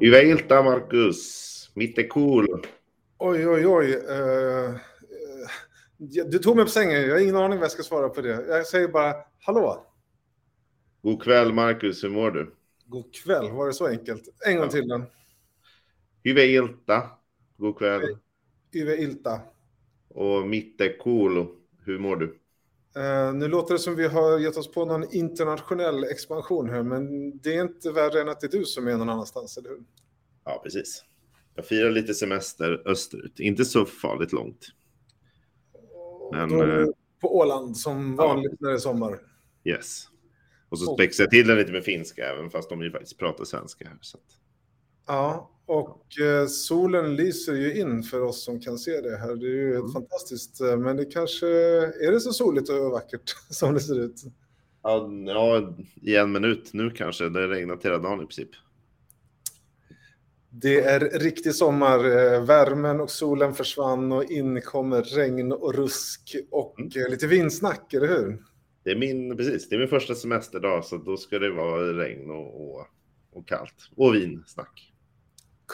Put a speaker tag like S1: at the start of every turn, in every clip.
S1: Hyvää iltaa, Marcus. Mitt är cool.
S2: Oj, oj, oj. Uh, du tog mig på sängen. Jag har ingen aning vad jag ska svara på det. Jag säger bara hallå.
S1: God kväll, Marcus. Hur mår du?
S2: God kväll. Var det så enkelt? En gång
S1: Ja.
S2: till den.
S1: Hyvää ilta. God kväll.
S2: Yve Ilta.
S1: Och mitt är cool. Hur mår du?
S2: Eh, nu låter det som vi har gett oss på någon internationell expansion här, men det är inte värre än att det är du som är någon annanstans, eller hur?
S1: Ja, precis. Jag firar lite semester österut. Inte så farligt långt. Men, eh,
S2: på Åland som
S1: ja.
S2: vanligt när det är sommar.
S1: Yes. Och så spexar jag till den lite med finska, även fast de ju faktiskt pratar svenska här. Så att...
S2: Ja, och eh, solen lyser ju in för oss som kan se det här. Det är ju
S1: Mm.
S2: fantastiskt, men det kanske är det så soligt och vackert som det ser ut.
S1: Ja, ja, i en minut nu kanske. Det regnat hela dagen i princip.
S2: Det är riktig sommar. eh, Värmen och solen försvann och in kommer regn och rusk och
S1: Mm.
S2: eh, lite vindsnack, eller hur?
S1: Det är min, precis, det är min första semesterdag, så då ska det vara regn och, och, och kallt. Och vinsnack.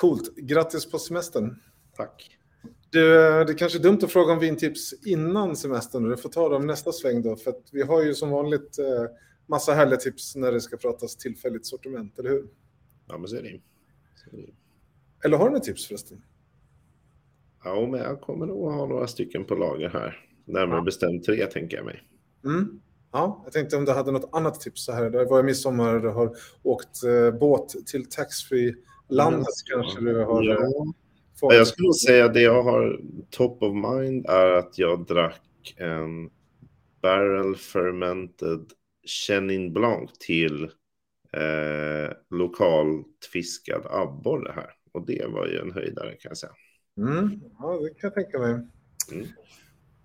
S2: Coolt. Grattis på semestern.
S1: Tack.
S2: Du, det är kanske är dumt att fråga om vintips innan semestern. Du får ta dem nästa sväng då, för vi har ju som vanligt eh, massa härliga tips när det ska pratas tillfälligt sortiment, eller hur?
S1: Ja, men så är det ju. Så är det ju.
S2: Eller har du några tips förresten?
S1: Ja, men jag kommer nog ha några stycken på lager här. Närmare
S2: Ja.
S1: bestämt tre, tänker jag mig.
S2: Mm. Ja, jag tänkte om du hade något annat tips så här. Det var i midsommar, du har åkt eh, båt till taxfree landet kanske du har eh,
S1: Ja.
S2: fått.
S1: Jag skulle säga det jag har top of mind är att jag drack en barrel fermented Chenin Blanc till eh, lokalt fiskad abborre här. Och det var ju en höjdare kan jag säga.
S2: Mm. Ja, det kan jag tänka mig.
S1: Mm.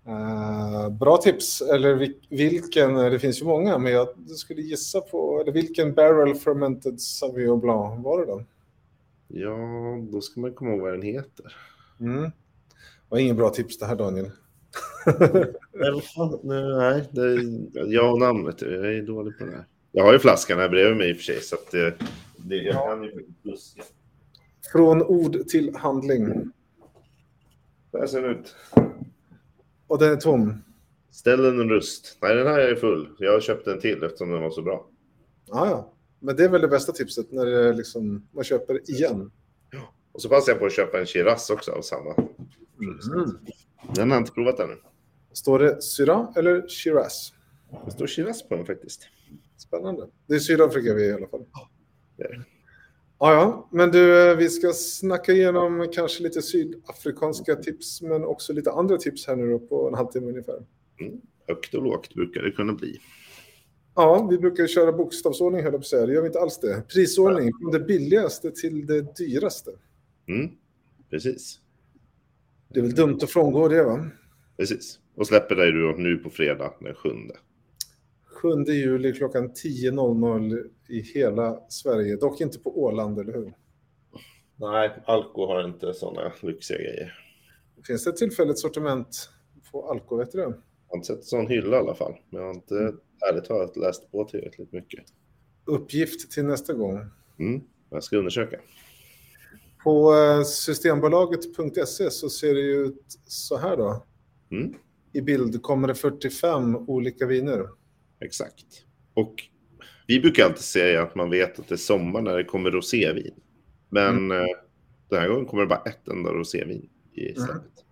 S2: Eh, bra tips, eller vil- vilken, det finns ju många, men jag skulle gissa på, eller vilken barrel fermented Sauvignon Blanc var det då?
S1: Ja, då ska man komma ihåg vad den heter.
S2: Mm. Var ingen bra tips det här Daniel.
S1: Nej, det är, jag och namnet, jag är dålig på det här. Jag har ju flaskan här bredvid mig i och för sig, så att det, det, jag
S2: Ja.
S1: kan ju luska.
S2: Från ord till handling.
S1: Så här ser den ut.
S2: Och den är tom.
S1: Ställ en rust. Nej, den här är full. Jag har köpt en till eftersom den var så bra.
S2: Ja, ja. Men det är väl det bästa tipset när det liksom, man köper igen.
S1: Och så passar jag på att köpa en Shiraz också av samma.
S2: Mm.
S1: Den har jag inte provat ännu.
S2: Står det Syrah eller Shiraz?
S1: Det står Shiraz på den faktiskt.
S2: Spännande. Det är Sydafrika vi är i alla fall. Ja, ja, men du, eh, vi ska snacka igenom kanske lite sydafrikanska tips, men också lite andra tips här nu då på en halvtimme ungefär.
S1: Högt och lågt brukar det kunna bli.
S2: Ja, vi brukar köra bokstavsordning, höll jag på att säga. Det gör vi inte alls det. Prisordning, från det billigaste till det dyraste.
S1: Mm. Precis.
S2: Det är väl dumt att frångå det, va?
S1: Precis. Och släpper dig du nu på fredag den sjunde.
S2: 7 juli klockan 10.00 i hela Sverige. Dock inte på Åland, eller hur?
S1: Nej, Alko har inte sådana lyxiga grejer.
S2: Finns det ett tillfälligt sortiment på Alko, vet du det?
S1: Har inte sett en sån hylla i alla fall. Men jag har inte ärligt talat läst på tillräckligt mycket.
S2: Uppgift till nästa gång.
S1: Mm. Jag ska undersöka.
S2: På eh, systembolaget.se så ser det ut så här då.
S1: Mm.
S2: I bild kommer det 45 olika viner.
S1: Exakt. Och vi brukar alltid säga att man vet att det är sommar när det kommer rosévin. Men eh, den här gången kommer det bara ett enda rosévin i stället.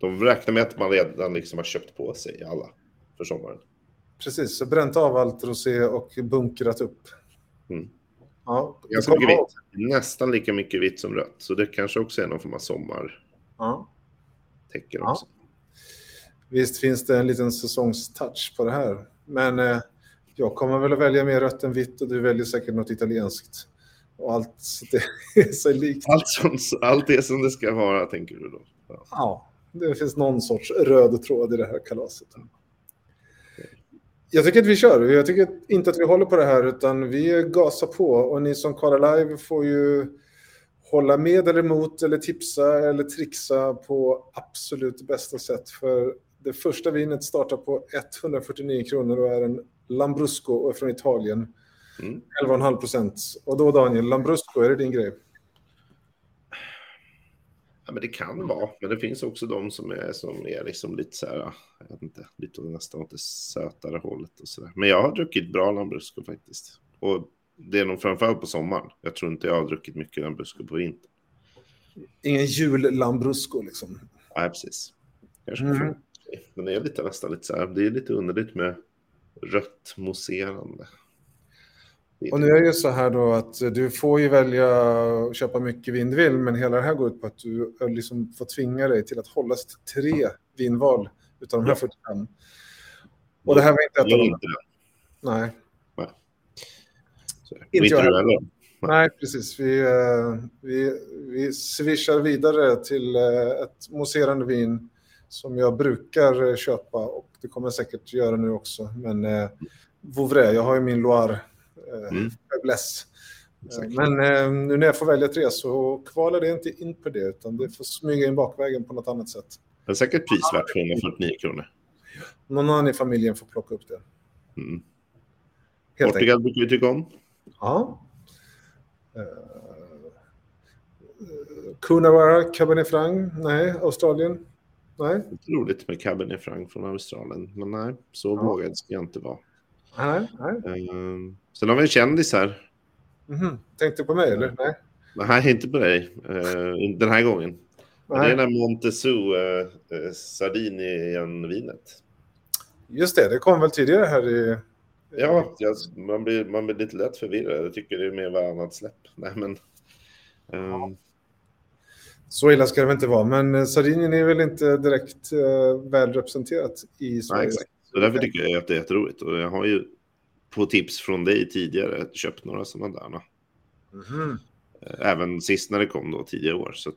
S1: De räknar med att man redan liksom har köpt på sig alla för sommaren.
S2: Precis, så bränt av allt rosé och bunkrat upp.
S1: Mm.
S2: Ja,
S1: Ganska mycket vitt. Nästan lika mycket vitt som rött. Så det kanske också är någon form av sommartecken
S2: Ja.
S1: också.
S2: Visst finns det en liten säsongstouch på det här. Men eh, jag kommer väl att välja mer rött än vitt och du väljer säkert något italienskt. Och allt det är sig likt.
S1: Allt, som, allt är som det ska vara, tänker du då. Ja.
S2: Ja, det finns någon sorts röd tråd i det här kalaset. Jag tycker att vi kör. Jag tycker inte att vi håller på det här, utan vi gasar på. Och ni som kollar live får ju hålla med eller emot, eller tipsa eller trixa på absolut bästa sätt. För det första vinet startar på 149 kronor och är en Lambrusco från Italien.
S1: Mm.
S2: 11,5 procent. Och då Daniel, Lambrusco, är det din grej?
S1: Ja, men det kan vara, men det finns också de som är, som är liksom lite så här, jag vet inte, lite nästan åt det sötare hållet och så där. Men jag har druckit bra Lambrusco faktiskt. Och det är nog framförallt på sommaren. Jag tror inte jag har druckit mycket Lambrusco på vintern.
S2: Ingen jul-Lambrusco liksom.
S1: Nej, precis. Kanske
S2: Mm.
S1: Men det är lite nästan lite så här, det är lite underligt med rött mousserande.
S2: Och nu är det ju så här då att du får ju välja att köpa mycket vin du vill, men hela det här går ut på att du liksom får tvinga dig till att hålla sig till tre vinval utav de här
S1: Ja.
S2: 45. Och det här var inte ett av dem. Nej,
S1: och
S2: Inte
S1: inte
S2: jag
S1: heller.
S2: nej precis. Vi, eh, vi, vi swishar vidare till eh, ett mousserande vin som jag brukar köpa och det kommer jag säkert göra nu också. Men eh, Vouvray, jag har ju min Loire
S1: Mm.
S2: faiblesse.
S1: Exakt.
S2: Men eh, nu när jag får välja tre så kvalar det inte in på det, utan det får smyga in bakvägen på något annat sätt.
S1: Det är säkert prisvärt för 149 kronor.
S2: Någon annan i familjen får plocka upp det.
S1: Mm.
S2: Helt enkelt.
S1: Portugal brukar vi tycka om.
S2: Ja. Uh, Coonawarra, Cabernet Franc, nej. Australien, nej.
S1: Lite roligt med Cabernet Franc från Australien. Men nej, så
S2: Ja.
S1: vågad ska jag inte vara.
S2: Nej, nej.
S1: Ehm, sen har vi en kändis här.
S2: Mhm. Tänkte på mig, eller? Nej.
S1: Nej, inte på dig. Uh, den här gången. Men Det är
S2: nej.
S1: den här Montezou uh, uh, Sardinien-vinet.
S2: Just det, det kom väl tidigare här i...
S1: Ja, jag, man, blir, man blir lite lätt förvirrad. Jag tycker det är mer varannat släpp. Nej, men... ehm,
S2: Så illa ska det väl inte vara, men Sardinien är väl inte direkt uh, väl representerat i
S1: nej,
S2: Sverige.
S1: exakt. Så därför tycker jag att det är jätteroligt. Och jag har ju på tips från dig tidigare köpt några sådana där. Eh, Även sist när det kom då, tidigare år. Så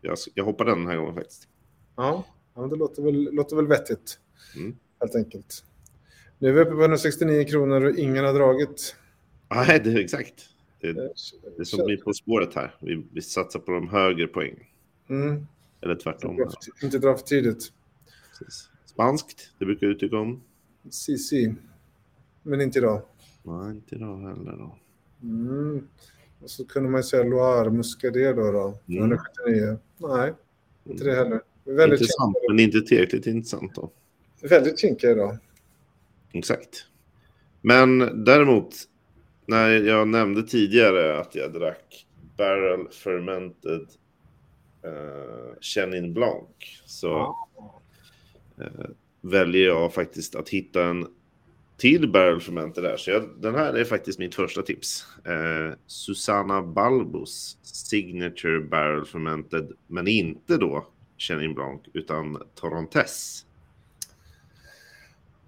S1: jag, jag hoppar den här gången faktiskt.
S2: Ja, det låter väl, låter väl vettigt.
S1: Mm.
S2: Helt enkelt. Nu är vi uppe på 169 kronor och ingen har dragit.
S1: Nej, det är exakt. Det,
S2: Eh,
S1: det är som är på spåret här. Vi, vi satsar på de högre poäng.
S2: Mm.
S1: Eller tvärtom.
S2: Inte dra för- tidigt.
S1: Spanskt, det brukar du tycka om.
S2: CC. Men inte idag.
S1: Nej, inte idag heller då.
S2: Mm. Och så kunde man ju säga Loire, Muscadet då. då.
S1: Mm.
S2: 179. Nej, inte det heller. Väldigt,
S1: Intressant, men inte tillräckligt intressant då.
S2: kinkiga, väldigt kinkiga idag.
S1: Exakt. Men däremot, när jag nämnde tidigare att jag drack Barrel Fermented uh, Chenin Blanc så eh, väljer jag faktiskt att hitta en till Barrel Fermented där. Så jag, den här är faktiskt mitt första tips. Eh, Susanna Balbos Signature Barrel Fermented, men inte då Chenin Blanc utan Torrontés.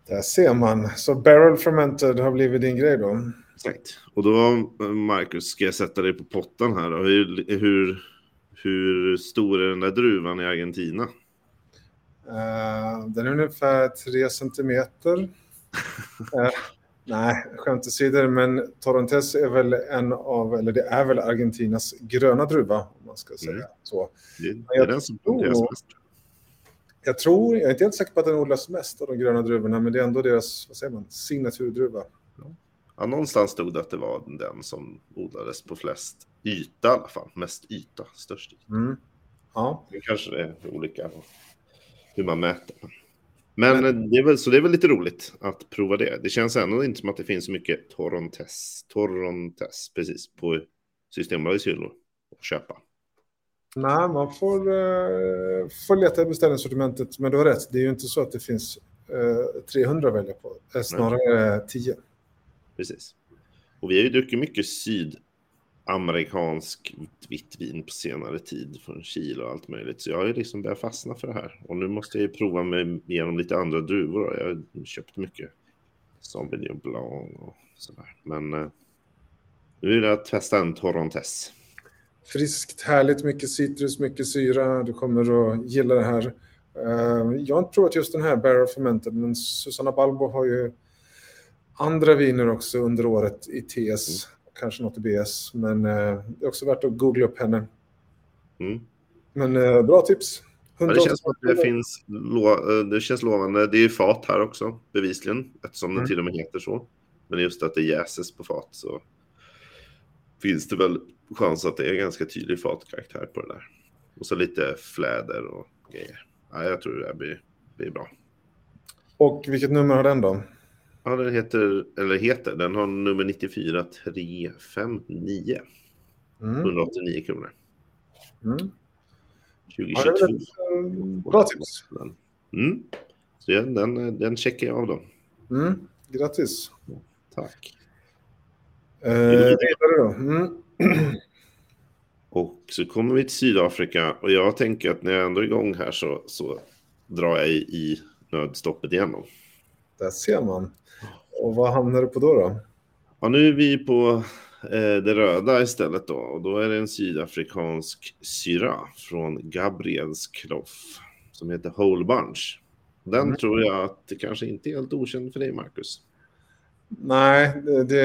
S2: Där ser man. Så Barrel Fermented har blivit din grej då.
S1: Exakt. Och då, Marcus, ska jag sätta dig på pottan här då. Hur, hur, hur stor är den där druvan i Argentina?
S2: Eh, den är ungefär tre centimeter. Eh, nej, skämt åsido, men Torrontés är väl en av, eller det är väl Argentinas gröna druva, om man ska säga
S1: Mm.
S2: så.
S1: Det, det är den som planteras mest.
S2: Jag tror, jag är inte helt säker på att den odlas mest av de gröna druvorna, men det är ändå deras, vad säger man, signaturdruva.
S1: Ja, någonstans stod det att det var den som odlades på flest yta i alla fall. Mest yta, störst yta.
S2: Mm. Ja,
S1: Det kanske är olika hur man mäter. Men, det är väl, så det är väl lite roligt att prova det. Det känns ändå inte som att det finns så mycket Torrontés, Torrontés precis, på Systembolagets hyllor att köpa.
S2: nej, man får, eh, får leta i beställningssortimentet, men du har rätt, det är ju inte så att det finns eh, 300 att välja på, eh, snarare eh, 10.
S1: Precis. Och vi har ju druckit mycket sydamerikansk vitt vin på senare tid från Chile och allt möjligt. Så jag har ju liksom börjat fastna för det här. Och nu måste jag ju prova mig igenom lite andra druvor. då. Jag har köpt mycket Sauvignon Blanc och sådär. Men eh, nu vill jag testa en Torrontés.
S2: Friskt, härligt, mycket citrus, mycket syra. Du kommer att gilla det här. Eh, jag har inte provat just den här Barrel Fermented, men Susanna Balbo har ju andra viner också under året i TS. Kanske något i BS, men eh, det är också värt att googla upp henne.
S1: Mm.
S2: Men eh, bra tips.
S1: Ja, det känns som att det finns eh, det känns lovande. Det är ju fat här också, bevisligen, eftersom
S2: Mm.
S1: den till och med heter så. Men just att det jäses på fat så finns det väl chans att det är ganska tydlig fatkaraktär på det där. Och så lite fläder och grejer. Ja, jag tror det här blir, blir bra.
S2: Och vilket nummer har den då?
S1: Ja, den heter, eller heter, den har nummer 94359.
S2: Mm.
S1: 189 kronor.
S2: Mm.
S1: 2022.
S2: Ja, ett, eh, bra tips.
S1: Mm. Så den, den, den checkar jag av då.
S2: Mm. Grattis.
S1: Tack.
S2: Eh, vidare då. Mm.
S1: Och så kommer vi till Sydafrika och jag tänker att när jag ändå är igång här så, så drar jag i, i nödstoppet igen. Då.
S2: Där ser man. Och vad hamnar du på då? då?
S1: Ja, nu är vi på eh, det röda istället då och då är det en sydafrikansk syra från Gabriels Kloff som heter Whole Bunch. Den
S2: Mm.
S1: tror jag att det kanske inte är helt okänd för dig, Marcus.
S2: Nej, det, det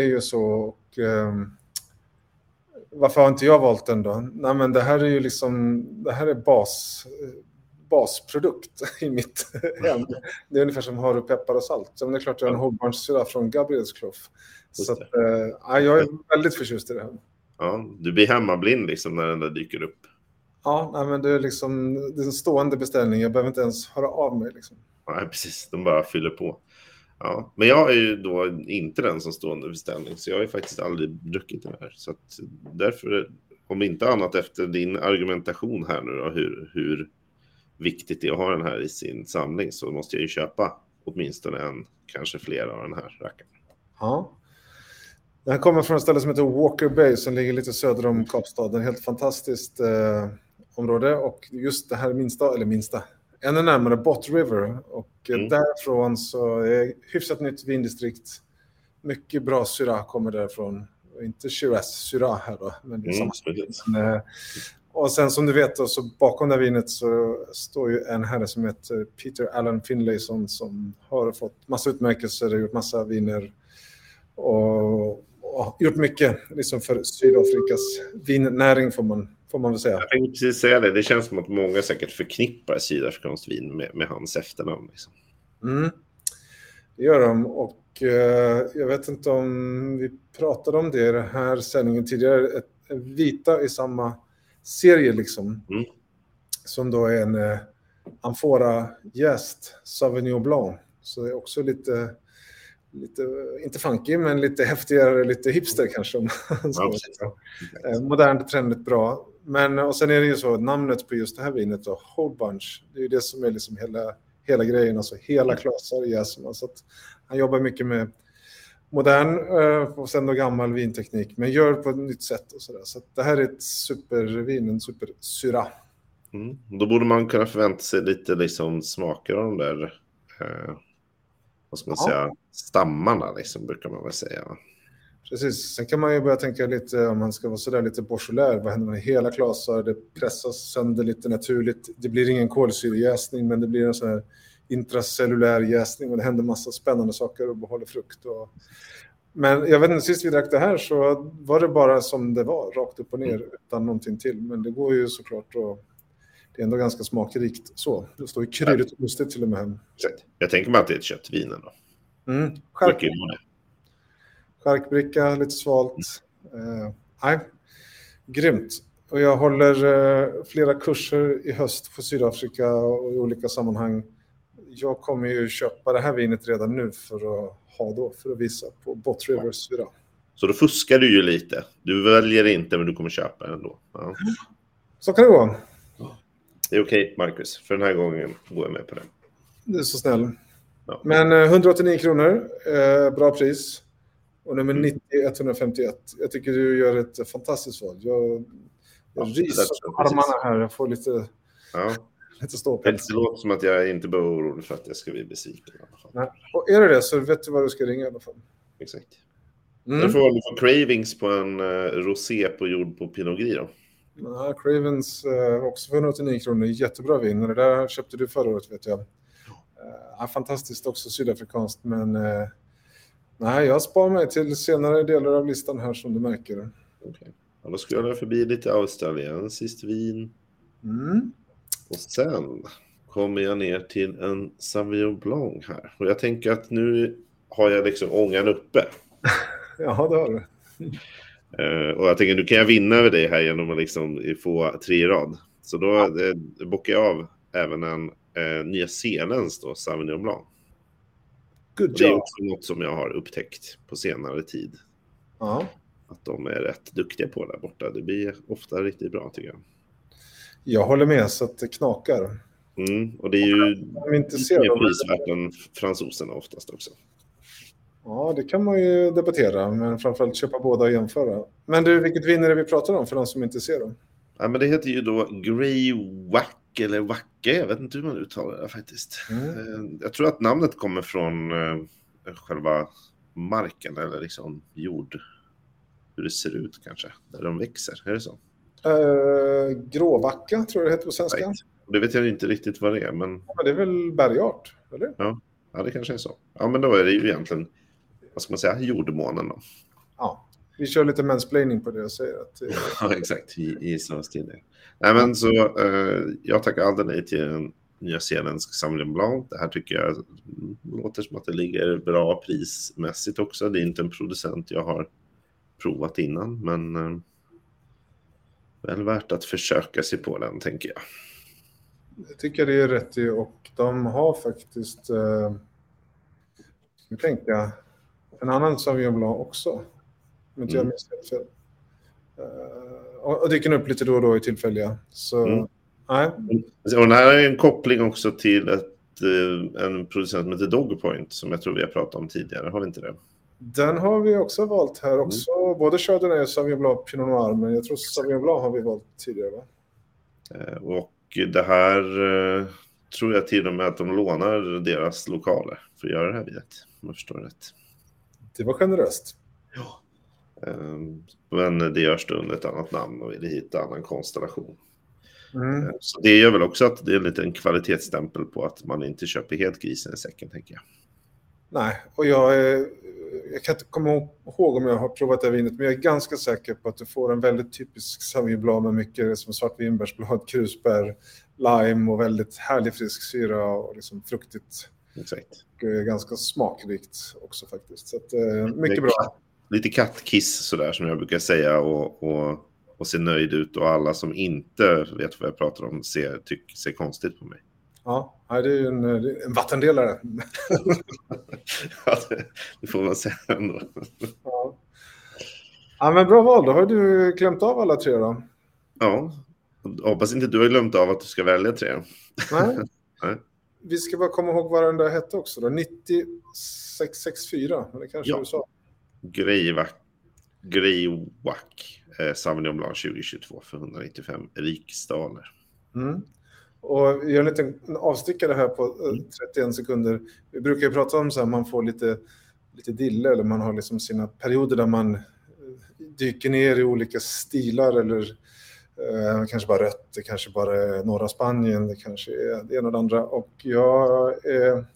S2: är ju så. Och, ehm, varför har inte jag valt den då? Nej, men det här är ju liksom, det här är bas, basprodukt i mitt hem. Det är ungefär som har du peppar och salt. Så det är klart jag har en hållbarnssyra från Gabriels Kloff. Så att, ja, jag är väldigt förtjust i det här.
S1: Ja, du blir hemmablind liksom när den där dyker upp.
S2: Ja, nej, men det är liksom det är en stående beställning. Jag behöver inte ens höra av mig. Liksom.
S1: Nej, precis. De bara fyller på. Ja, men jag är ju då inte den som står under beställning, så jag har ju faktiskt aldrig druckit den här. Så därför, om inte annat efter din argumentation här nu då, hur, hur viktigt det är att ha den här i sin samling, så måste jag ju köpa åtminstone en, kanske flera av den här rackaren.
S2: Ja. Den kommer från ett ställe som heter Walker Bay som ligger lite söder om Kapstaden. Helt fantastiskt eh, område och just det här minsta, eller minsta, ännu närmare Bott River och eh,
S1: Mm.
S2: därifrån så är hyfsat nytt vindistrikt. Mycket bra syra kommer därifrån. Inte Shiraz syra här då, men det är
S1: Mm,
S2: samma. Men, eh, Och sen som du vet då, så bakom det vinet så står ju en herre som heter Peter Allen Finlayson som har fått massa utmärkelser och gjort massa viner och, och gjort mycket liksom för Sydafrikas vinnäring får man, får man väl säga.
S1: Jag tänkte precis säga det, det känns som att många säkert förknippar sydafrikanskt vin med, med hans efternamn. Liksom.
S2: Mm. Det gör de och eh, jag vet inte om vi pratade om det i den här sändningen tidigare. Ett, vita i samma serie liksom.
S1: Mm.
S2: Som då är en eh, Amphora jäst Sauvignon Blanc. Så det är också lite, lite, inte funky men lite häftigare, lite hipster kanske. Om
S1: Ja.
S2: Eh, Modernt, trendigt, bra. Men och sen är det ju så, namnet på just det här vinet då, Whole Bunch, det är ju det som är liksom hela, hela grejen, alltså hela klasar jäser man. Så att han jobbar mycket med modern eh, och sen då gammal vinteknik, men gör på ett nytt sätt och sådär. Så det här är ett supervin, en supersyra.
S1: Mm. Då borde man kunna förvänta sig lite liksom smaker av de där, eh, vad ska man
S2: Ja.
S1: säga, stammarna liksom, brukar man väl säga. va?
S2: Precis, sen kan man ju börja tänka lite om man ska vara sådär lite Beaujolais, vad händer med hela klasar, det pressas sönder lite naturligt. Det blir ingen kolsyrejäsning, men det blir en sån här intracellulär jäsning och det händer massa spännande saker och behåller frukt. Och... Men jag vet inte, sist vi drack det här så var det bara som det var, rakt upp och ner utan någonting till. Men det går ju såklart och det är ändå ganska smakrikt så. Det står ju kryddigt och lustigt till och med.
S1: Exakt. Jag tänker mig att det är ett köttvin ändå.
S2: Mm. Skärkbricka, lite svalt. Eh, nej, grymt. Och jag håller eh, flera kurser i höst på Sydafrika och i olika sammanhang. Jag kommer ju köpa det här vinet redan nu för att ha då, för att visa på Bott Rivers syra.
S1: Så då fuskar du ju lite. Du väljer inte, men du kommer köpa ändå. Ja.
S2: Så kan det gå.
S1: Det är okej, Marcus. För den här gången går jag med på det.
S2: Du är så snäll.
S1: Ja.
S2: Men eh, 189 kronor, eh, bra pris. Och nummer
S1: Mm.
S2: 90, 151. Jag tycker du gör ett fantastiskt val. Jag,
S1: Ja,
S2: jag
S1: det
S2: ryser på armarna här. Jag får lite,
S1: Ja.
S2: Lite ståpäls.
S1: Det låter som att jag inte behöver vara orolig för att jag ska bli besviken.
S2: Nej. Och är det det så vet du vad du ska ringa i alla fall.
S1: Exakt.
S2: Mm.
S1: Får väl få cravings på en uh, rosé på jord på Pinot Gris då.
S2: Ja, Cravens eh, också för 189 kronor. Jättebra vin. Det där köpte du förra året vet jag. Eh, fantastiskt också sydafrikanskt. Men eh, nej, jag sparar mig till senare delar av listan här som du märker.
S1: Okej. Ja, då skulle jag förbi lite australiensiskt vin.
S2: Mm.
S1: Och sen kommer jag ner till en Sauvignon Blanc här. Och jag tänker att nu har jag liksom ångan uppe.
S2: Ja, det har du.
S1: Eh, och jag tänker, nu kan jag vinna över dig här genom att liksom få tre rad. Så då eh, bockar jag av även en eh, Nya Zeelands då, Sauvignon Blanc.
S2: Good
S1: Det är
S2: job.
S1: också något som jag har upptäckt på senare tid.
S2: Ja.
S1: Att de är rätt duktiga på där borta. Det blir ofta riktigt bra tycker jag.
S2: Jag håller med så att det knakar.
S1: Mm, och det är ju mer prisvärt än fransoserna oftast också.
S2: Ja, det kan man ju debattera, men framförallt köpa båda och jämföra. Men du, vilket vin är det vi pratar om för de som inte ser dem?
S1: Ja, men det heter ju då Grey Wack eller Wacke. Jag vet inte hur man uttalar det faktiskt.
S2: Mm.
S1: Eh, Jag tror att namnet kommer från eh, själva marken eller liksom jord. Hur det ser ut kanske, där de växer. Är det så?
S2: Uh, gråvacka tror jag det heter på svenska.
S1: Right. Det vet jag inte riktigt vad det är, men
S2: Ja, det är väl bergart, eller?
S1: ja, det kanske är så. Ja, men då är det ju egentligen, vad ska man säga, jordmånen då.
S2: Ja. Vi kör lite mansplaining på det och säger att... eh,
S1: Ja, exakt. I, i sådana stilar. Nej, men så eh, jag tackar aldrig nej till en nyzeeländsk Sauvignon Blanc. Det här tycker jag låter som att det ligger bra prismässigt också. Det är inte en producent jag har provat innan, men eh, väl värt att försöka sig på den, tänker jag.
S2: Jag tycker det är rätt i och de har faktiskt... Eh, nu tänker jag, en annan Sauvignon Blanc också. Om inte jag
S1: Mm.
S2: minns helt fel. Eh, och, och dyker upp lite då och då i tillfälliga. Så,
S1: Mm.
S2: nej.
S1: Och den här är en koppling också till ett, eh, en producent som heter Dogpoint, som jag tror vi har pratat om tidigare. Har vi inte det?
S2: Den har vi också valt här
S1: Mm.
S2: också. Både Chardonnay och Sauvignon Blanc Pinot Noir. Men jag tror Sauvignon Blanc har vi valt tidigare. Va?
S1: Eh, Och det här eh, tror jag till och med att de lånar deras lokaler för att göra det här vinet. Om jag förstår rätt.
S2: Det var generöst.
S1: Eh, Men det görs då under ett annat namn och vill hitta annan konstellation.
S2: Mm.
S1: Eh, Så det gör väl också att det är en kvalitetsstämpel på att man inte köper helt grisen i säcken, tänker jag.
S2: Nej, och jag, är, jag kan inte komma ihåg om jag har provat det här vinet, men jag är ganska säker på att du får en väldigt typisk Sauvignon med mycket som svartvinbärsblad, krusbär, lime och väldigt härlig frisk syra och liksom fruktigt.
S1: Exakt.
S2: Och eh, ganska smakrikt också faktiskt. Så att, eh, mycket bra.
S1: katt- Lite kattkiss sådär som jag brukar säga och, och, och ser nöjd ut och alla som inte vet vad jag pratar om ser, tyck, ser konstigt på mig.
S2: Ja, nej, det är ju en, eh, en vattendelare.
S1: Ja, det, det får man säga ändå.
S2: ja. ja, men bra val. Då har du klämt av alla tre då.
S1: Ja, hoppas inte du har glömt av att du ska välja tre.
S2: Nej.
S1: Nej.
S2: Vi ska bara komma ihåg vad den där hette också. Då. 9664, men det kanske
S1: Ja.
S2: du sa.
S1: Greywack, Greywack eh, Sauvignon Blanc 2022 för 195 riksdaler.
S2: Mm. Och gör en liten avstickare här på eh, 31 sekunder. Vi brukar ju prata om så här, man får lite, lite dille eller man har liksom sina perioder där man eh, dyker ner i olika stilar eller eh, kanske bara rött, det kanske bara är norra Spanien, det kanske är det ena och det andra. Och jag är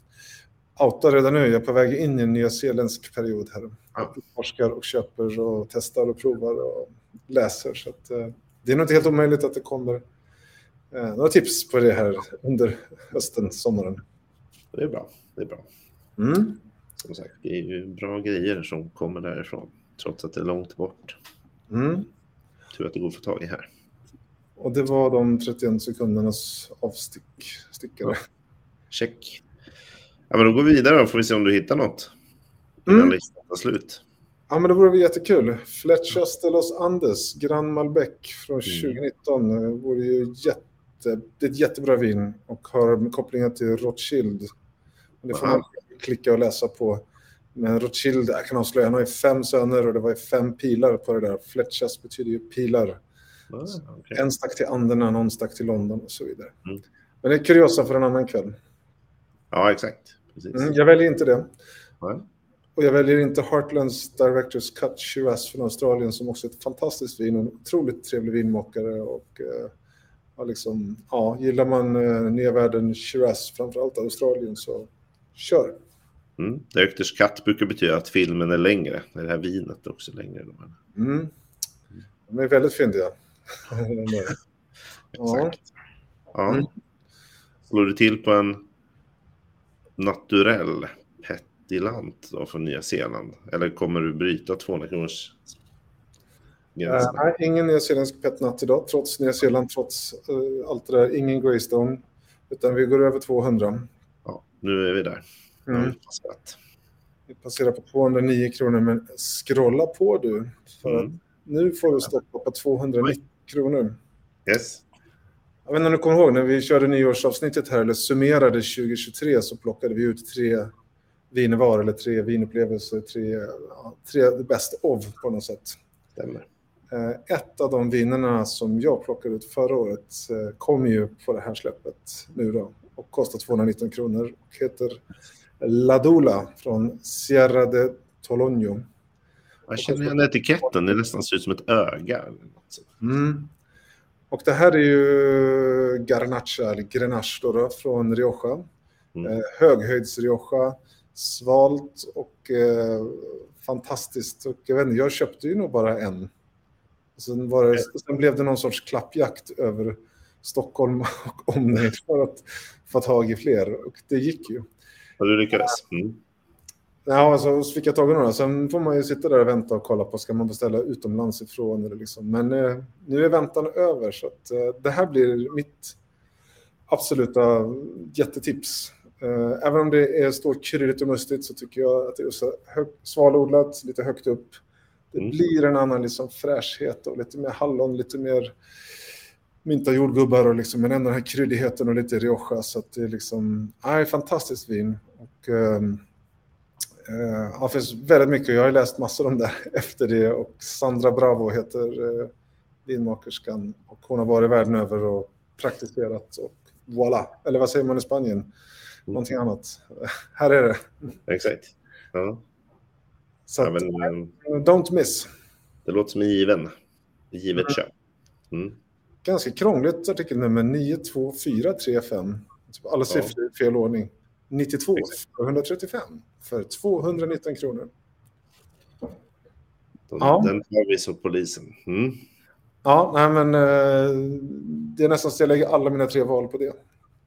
S2: outar redan nu, jag är på väg in i en nyzeeländsk period här.
S1: Ja.
S2: Jag forskar och köper och testar och provar och läser. Så att, eh, det är nog inte helt omöjligt att det kommer några tips på det här under hösten, sommaren.
S1: Det är bra. Det är bra.
S2: Mm.
S1: Som sagt, det är ju bra grejer som kommer därifrån. Trots att det är långt bort.
S2: Mm.
S1: Tur att det går att få tag i här.
S2: Och det var de 31 sekundernas avstickare.
S1: Check. Ja, men då går vi vidare och får vi se om du hittar något. Innan
S2: Mm.
S1: listan tar slut.
S2: Ja, men det vore jättekul. Flechas de los Andes, Gran Malbec från
S1: Mm.
S2: 2019. Det vore ju jätte, det är ett jättebra vin och har kopplingar till Rothschild. Det får man klicka och läsa på. Men Rothschild, jag kan avslöja, han har ju fem söner och det var ju fem pilar på det där. Flechas betyder ju pilar.
S1: Ah, okej.
S2: En stack till Anderna, någon stack till London och så vidare.
S1: Mm.
S2: Men det är kuriosa för en annan kväll.
S1: Ja, exakt. Precis.
S2: Mm, jag väljer inte det.
S1: Ja.
S2: Och jag väljer inte Heartlands Directors Cut Shiraz från Australien som också är ett fantastiskt vin och en otroligt trevlig vinmakare. Och, eh, ja, liksom, ja, gillar man eh, nya världen Shiraz, framförallt Australien, så kör.
S1: Mm. Directors cut brukar betyda att filmen är längre. Det här vinet är också längre.
S2: Mm. De är väldigt fyndiga.
S1: Exakt. Ja.
S2: Mm.
S1: Slår du till på en naturell petilant då från Nya Zeeland? Eller kommer du bryta 200 kronors gränserna.
S2: nej, ingen nyzeeländsk petnat idag, trots Nya Zeeland, trots uh, allt det där. Ingen Greystone, utan vi går över 200.
S1: Ja, nu är vi där.
S2: Mm. Vi passerar på 209 kronor, men scrolla på du. För
S1: Mm.
S2: nu får du stoppa på 290 kronor.
S1: Yes.
S2: Jag vet inte om du kommer ihåg, när vi körde nyårsavsnittet här, eller summerade 2023, så plockade vi ut tre viner var, eller tre vinupplevelser, tre, ja, tre best of på något sätt.
S1: Stämmer.
S2: Eh, Ett av de vinerna som jag plockade ut förra året eh, kom ju på det här släppet nu då och kostar 219 kronor och heter Ladula från Sierra de Tologno.
S1: Jag känner igen etiketten. Det nästan ser ut som ett öga.
S2: Mm. Och det här är ju Garnacha, eller Grenache då, då, från Rioja.
S1: Mm.
S2: Eh, höghöjds Rioja, svalt och eh, fantastiskt. Och jag, vet inte, jag köpte ju nog bara en. Sen, var det, sen blev det någon sorts klappjakt över Stockholm och omnejd för att få tag i fler. Och det gick ju.
S1: Och du lyckades. Mm.
S2: Ja, alltså, så fick jag tag i några. Sen får man ju sitta där och vänta och kolla på ska man beställa utomlands ifrån. Eller liksom. Men eh, nu är väntan över så att, eh, det här blir mitt absoluta jättetips. Eh, även om det är står kryddigt och mustigt så tycker jag att det är så svalodlat, lite högt upp. Det
S1: Mm.
S2: blir en annan liksom fräschhet och lite mer hallon, lite mer mynta jordgubbar och liksom, men ändå den här kryddigheten och lite Rioja. Så det är liksom, nej, fantastiskt vin. Och, ehm, Eh, ja, det finns väldigt mycket. Jag har läst massor om det efter det. Och Sandra Bravo heter eh, vinmakerskan. Och hon har varit världen över och praktiserat. Och voilà. Eller vad säger man i Spanien? Någonting annat. Här är det.
S1: Exakt. Ja.
S2: Så
S1: Ja,
S2: att,
S1: men, eh,
S2: don't miss.
S1: det låter som en given. Givet köp. Mm.
S2: Ganska krångligt artikelnummer 92435. Typ Alla siffror i fel ordning. 92 för 135 för 219 kronor.
S1: Den,
S2: Ja.
S1: den har vi som polisen. Mm.
S2: Ja, nej men eh, det är nästan så jag lägger alla mina tre val på det.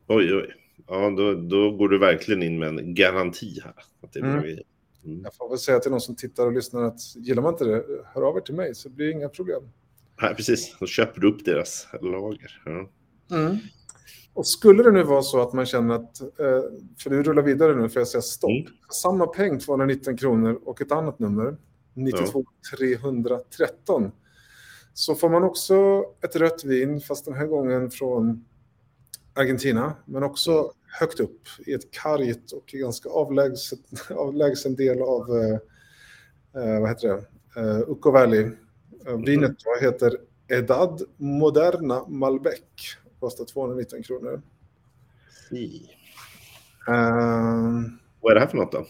S1: Oj, oj. Ja, då, då går du verkligen in med en garanti här. Att det bra
S2: Mm.
S1: Mm.
S2: Jag får väl säga till någon som tittar och lyssnar att gillar man inte det, hör av er till mig så blir det inga problem.
S1: Nej, precis. Då köper du upp deras lager. Ja.
S2: Och skulle det nu vara så att man känner att, eh, för du rullar vidare nu för jag säger stopp,
S1: Mm.
S2: samma peng 219 kronor och ett annat nummer, 92 313, så får man också ett rött vin, fast den här gången från Argentina, men också högt upp i ett kargt och ganska avlägset, avlägsen del av, eh, eh, vad heter det, eh, Uco Valley. Eh, vinet då heter Edad Moderna Malbec, kostar 219 kronor.
S1: Si.
S2: Eh,
S1: Vad är det här för något då?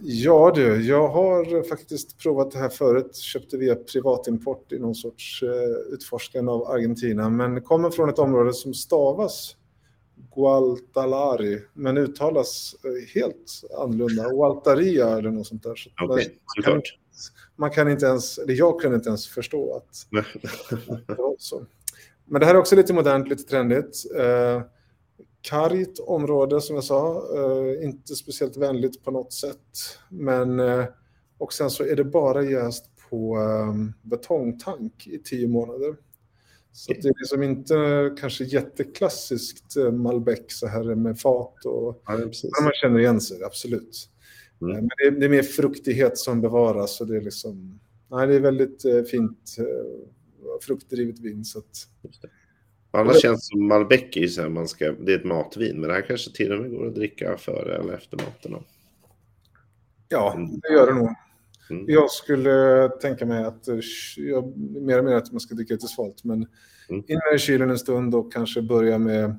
S2: Ja du, jag har faktiskt provat det här förut. Köpte via privatimport i någon sorts eh, utforskande av Argentina. Men kommer från ett område som stavas Gualtalari, men uttalas eh, helt annorlunda. Gualtaria eller något sånt där. Så
S1: Okej,
S2: man, kan, man kan inte ens, eller jag kunde inte ens förstå att det var så. Men det här är också lite modernt, lite trendigt. Eh, kargt område som jag sa, eh, inte speciellt vänligt på något sätt. Men, eh, och sen så är det bara jäst på eh, betongtank i tio månader. Så det är liksom inte kanske jätteklassiskt eh, Malbec så här med fat och
S1: Ja,
S2: men man känner igen sig, absolut.
S1: Mm.
S2: Eh, Men det är, det är mer fruktighet som bevaras och det är liksom, nej det är väldigt eh, fint fruktdrivet vin. Så att,
S1: Annars känns som Malbec är så här, man ska, det är ett matvin, men det här kanske till och med går att dricka före eller efter maten. då.
S2: ja,
S1: Mm.
S2: det gör det nog.
S1: Mm.
S2: Jag skulle tänka mig att jag, mer och mer att man ska dricka lite svalt, men
S1: Mm.
S2: in i kylen en stund och kanske börja med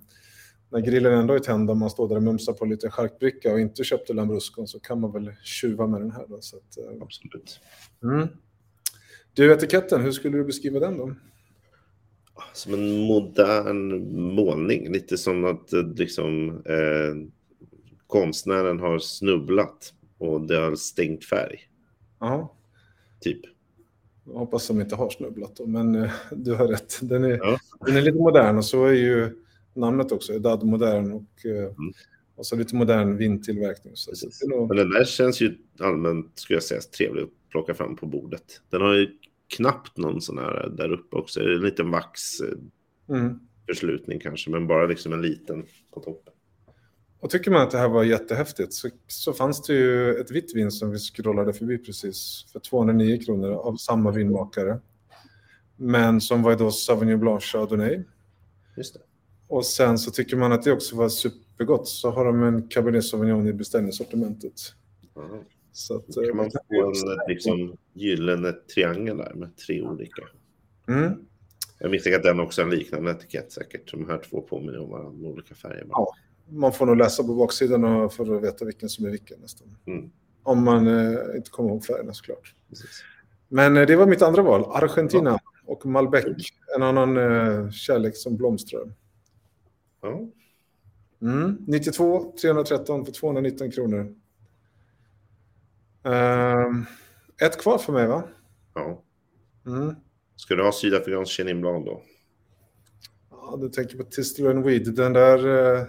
S2: när grillen ändå är tänd och man står där och mumsar på lite charkbricka och inte köpte Lambruscon så kan man väl tjuva med den här. Då, så att, eh,
S1: Absolut.
S2: mm. Du, etiketten, hur skulle du beskriva den då?
S1: Som en modern målning, lite som att eh, liksom, eh, konstnären har snubblat och det har stängt färg.
S2: Ja,
S1: Typ.
S2: jag hoppas de inte har snubblat då, men eh, du har rätt. Den är,
S1: Ja.
S2: den är lite modern och så är ju namnet också, Edad Modern. Och, eh, Och så lite modern vintillverkning. Så
S1: Precis.
S2: det nog...
S1: Men den där känns ju allmänt, skulle jag säga, trevlig att plocka fram på bordet. Den har ju knappt någon sån här där uppe också. En liten vaxförslutning
S2: Mm.
S1: kanske, men bara liksom en liten på toppen.
S2: Och tycker man att det här var jättehäftigt så, så fanns det ju ett vitt vin som vi scrollade förbi precis för 209 kronor av samma vinmakare. Men som var då Sauvignon Blanc Chardonnay.
S1: Just det.
S2: Och sen så tycker man att det också var supergott så har de en Cabernet Sauvignon i beställningssortimentet.
S1: Ja.
S2: Så att,
S1: kan man få en liksom, gyllene triangel där med tre olika.
S2: Mm.
S1: Jag misstänker att den också har en liknande etikett säkert. De här två påminner om varandra med olika färger.
S2: Ja. Man får nog läsa på baksidan för att veta vilken som är vilken nästan.
S1: Mm,
S2: Om man eh, inte kommer ihåg färgerna såklart.
S1: precis.
S2: Men eh, det var mitt andra val, Argentina och Malbec. En annan eh, kärlek som blomstrar.
S1: Ja.
S2: Mm. 92, 313 för 219 kronor. Ehm, ett kvar för mig va?
S1: ja.
S2: Mm.
S1: Ska du ha sydafrikansk Chenin Blanc då?
S2: Ja, du tänker på Tistler and Weed. Den där eh,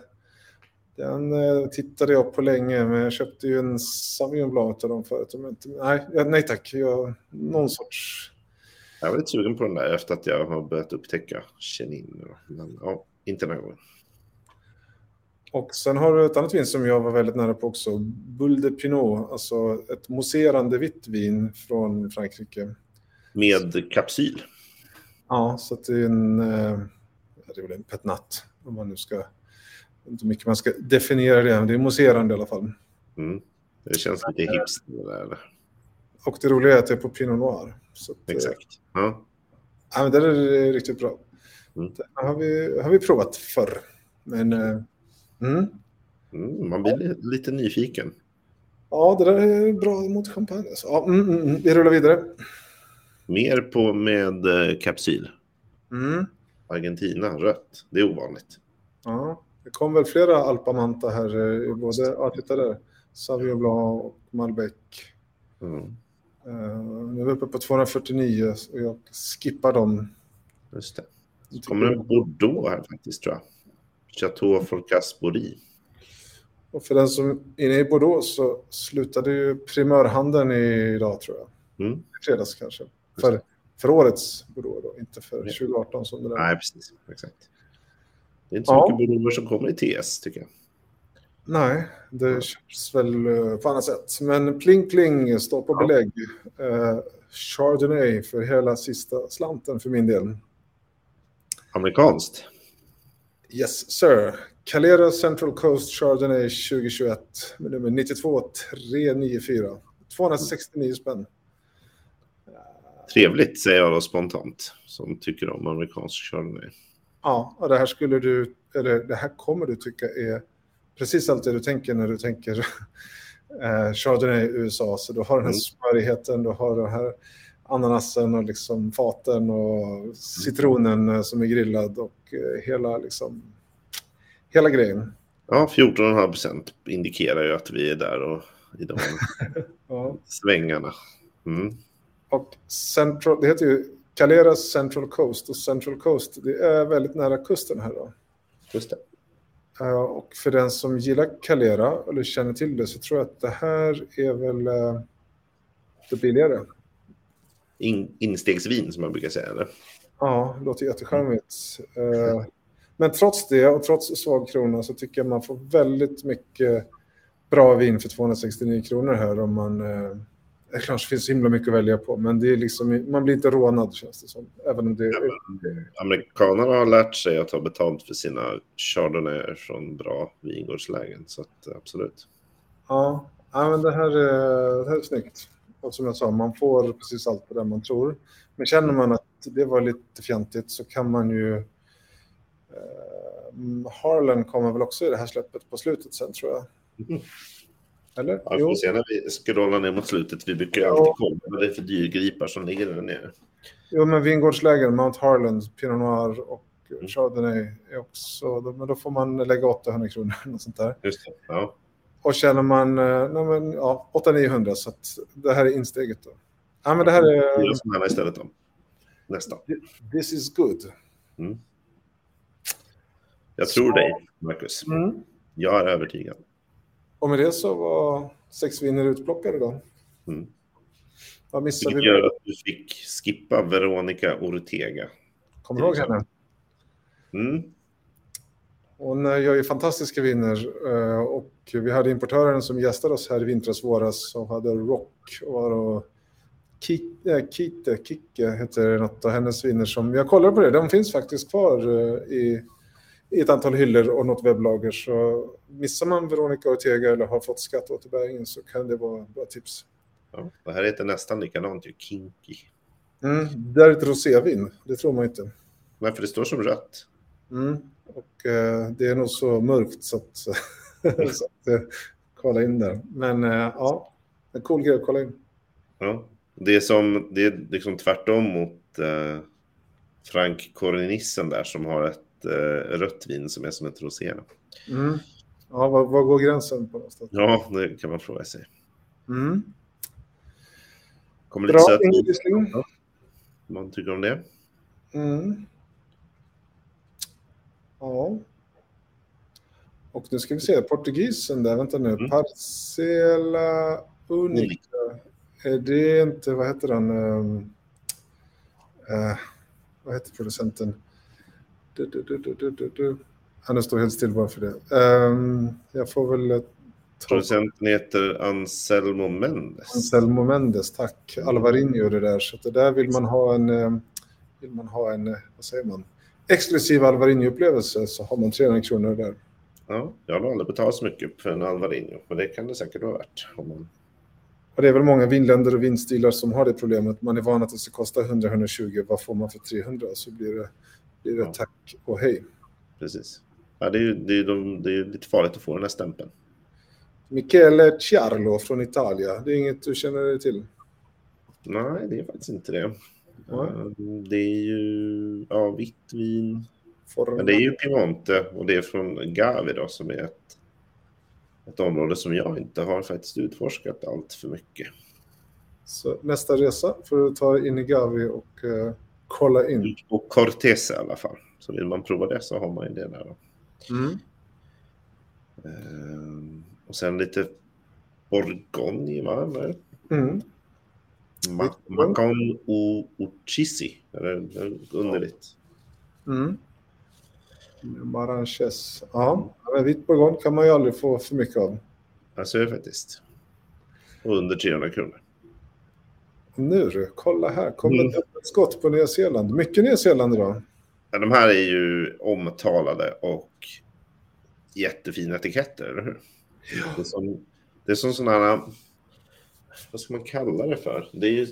S2: den eh, tittade jag på länge, men jag köpte ju en Sauvignon Blanc av dem förut. jag inte- Nej, nej tack. Jag, någon sorts...
S1: Jag var lite sugen på den där efter att jag har börjat upptäcka Chenin. Men ja, inte den gången.
S2: Och sen har du ett annat vin som jag var väldigt nära på också. Bulle de Pinot, alltså ett mousserande vitt vin från Frankrike.
S1: Med kapsyl.
S2: Ja, så det är en... eh, Det är väl en petnat, om man nu ska... Inte mycket man ska definiera det, men det är mousserande i alla fall.
S1: Mm. Det känns lite hipster där.
S2: Och det roliga är att det är på Pinot Noir. Så att, eh,
S1: Exakt. Ja.
S2: Ja, men det är riktigt bra.
S1: Mm.
S2: Det har vi, har vi provat förr. Men... eh, Mm.
S1: Mm, man blir li- lite nyfiken.
S2: Ja, det där är bra mot champagne. Så, ja, mm, mm, mm. Vi rullar vidare.
S1: Mer på med eh, kapsyl.
S2: Mm.
S1: Argentina, rött. Det är ovanligt.
S2: Ja, det kom väl flera Alpamanta här eh, både, ja titta där, Sauvignon Blanc och Malbec.
S1: Mm.
S2: Uh, nu är vi uppe på 249 och jag skippar dem.
S1: Just det. Så kommer en Bordeaux här faktiskt tror jag. Chateau Bory.
S2: Och för den som är inne i Bordeaux så slutade ju primörhandeln idag tror jag.
S1: Mm.
S2: I fredags kanske. För, för årets Bordeaux då, inte för 2018 som det där.
S1: Nej, precis. Exakt. Det är inte så
S2: Ja.
S1: mycket Bordeaux som kommer i TS tycker jag.
S2: Nej, det köps väl eh, på annat sätt. Men pling pling på
S1: Ja.
S2: belägg. Eh, Chardonnay för hela sista slanten för min del.
S1: Amerikanskt.
S2: Yes sir. Calera Central Coast Chardonnay 2021 med nummer 92394. 269 spänn.
S1: Trevligt säger jag då spontant. Som tycker om amerikansk chardonnay.
S2: Ja, och det här skulle du, eller det här kommer du tycka är precis allt det du tänker när du tänker eh, Chardonnay i USA. Så du har den här
S1: Mm.
S2: smörigheten, du har den här ananasen och liksom faten och citronen eh, som är grillad och eh, hela liksom hela grejen.
S1: Ja, 14,5 procent indikerar ju att vi är där och i de
S2: Ja.
S1: svängarna. Mm.
S2: Och Central, det heter ju Calera Central Coast och Central Coast, det är väldigt nära kusten här då.
S1: Just det.
S2: Eh, Och för den som gillar Calera eller känner till det så tror jag att det här är väl eh, det billigare.
S1: In, instegsvin som man brukar säga. Eller?
S2: Ja, det låter jättecharmigt. Eh, Men trots det och trots svag krona så tycker jag man får väldigt mycket bra vin för 269 kronor här om man... Det kanske finns så himla mycket att välja på, men det är liksom, man blir inte rånad känns det som. Även om det är...
S1: Amerikanerna har lärt sig att ta betalt för sina chardonnayer från bra vingårdslägen. Så att, eh, absolut.
S2: Ja, ja men det här, är, det här är snyggt. Och som jag sa, man får precis allt på det man tror. Men känner man att det var lite fjantigt så kan man ju... Eh, Harlan kommer väl också i det här släppet på slutet sen tror jag.
S1: Mhm.
S2: Eller?
S1: Ja, vi får se när vi scrollar ner mot slutet. Vi brukar ju
S2: Ja.
S1: alltid kolla vad det är för dyrgripar som ligger där nere.
S2: jo, men vingårdslägen, Mount Harlan, Pinot Noir och
S1: Mm.
S2: Chardonnay är också... Men då får man lägga 800 kronor eller sånt där.
S1: Just det. Ja.
S2: Och känner man eh, nej, men, ja, 800-900 så att det här är insteget då. Ja, men det här är...
S1: Fyra sådana istället då. Nästa.
S2: This is good.
S1: Jag tror
S2: Så-
S1: dig, Marcus.
S2: Mm.
S1: Jag är övertygad.
S2: Och med det så var sex viner utplockade då.
S1: Mm.
S2: Vad missade
S1: Vilket
S2: vi?
S1: gör att du fick skippa Veronica Ortega.
S2: Kommer du ihåg henne?
S1: Mm.
S2: Hon eh, gör ju fantastiska viner eh, och vi hade importören som gästade oss här i vintras våras och hade Rock och eh, Kite, Kicke heter något av hennes viner som, jag kollade på det, de finns faktiskt kvar i, i ett antal hyllor och något webblager. Så missar man Veronica Ortega eller har fått skatteåterbäringen så kan det vara bra tips.
S1: Ja, det här heter nästan likadant ju, Kinky.
S2: Mm, det är ett rosévin, det tror man inte.
S1: Nej, för det står som rött.
S2: Mm. Och eh, det är nog så mörkt så att, så att eh, kolla in där. Men eh, ja, en cool grej att kolla in.
S1: Ja. Det är som, det är liksom tvärtom mot eh, Frank Corinissen där som har ett eh, rött vin som är som ett rosé.
S2: Mm. Ja, var, var går gränsen på någonstans?
S1: Ja, det kan man fråga sig.
S2: Mm.
S1: Kommer lite
S2: Bra,
S1: ut.
S2: Gisling.
S1: Man tycker om det.
S2: Mm. Ja. Och nu ska vi se, portugisen där, vänta nu.
S1: Mm.
S2: Parcela Unica. Är det inte, vad heter den? Um, eh, vad heter producenten? Du, du, du, du, du, du, du. Ja, nu står helt still bara för det. Ehm, jag får väl ta
S1: Producenten heter Anselmo Mendes.
S2: Anselmo Mendes, tack. Alvarinho det där. Så det där vill man ha en, eh, vill man ha en, eh, vad säger man, exklusiv Alvarinho-upplevelse så har man 300 kronor där.
S1: Ja, jag har aldrig betalat så mycket för en Alvarinho, men det kan det säkert vara värt. Om man...
S2: Och det är väl många vinländer och vinstilar som har det problemet. Man är van att det ska kosta 100-120. Vad får man för 300? Så blir det, det
S1: Ja.
S2: tack och hej.
S1: Precis. Ja, det, är det, är de, det är lite farligt att få den här stämpeln.
S2: Michele Ciarlo från Italien. Det är inget du känner dig till?
S1: Nej, det är faktiskt inte det. Eh, Det är ju ja, vitt vin. Men det är ju Piemonte och det är från Gavi då som är ett, ett område som jag inte har faktiskt utforskat allt för mycket.
S2: Så nästa resa får du ta in i Gavi och eh, kolla in.
S1: Och Cortese i alla fall. Så vill man prova det så har man ju det där.
S2: Mm.
S1: Eh, Och sen lite Borgogni, va?
S2: Mm.
S1: Ma- Macon och är underligt.
S2: Mm. Maranches. Ja, men vitt bourgogne kan man ju aldrig få för mycket av.
S1: Är det faktiskt. Och under 300 kronor.
S2: Nu kolla här. Kommer
S1: Mm.
S2: ett skott på Nya Zeeland. Mycket Nya Zeeland idag.
S1: Ja, de här är ju omtalade och jättefina etiketter, eller hur? Det är som, det är som sådana här, vad ska man kalla det för? Det är ju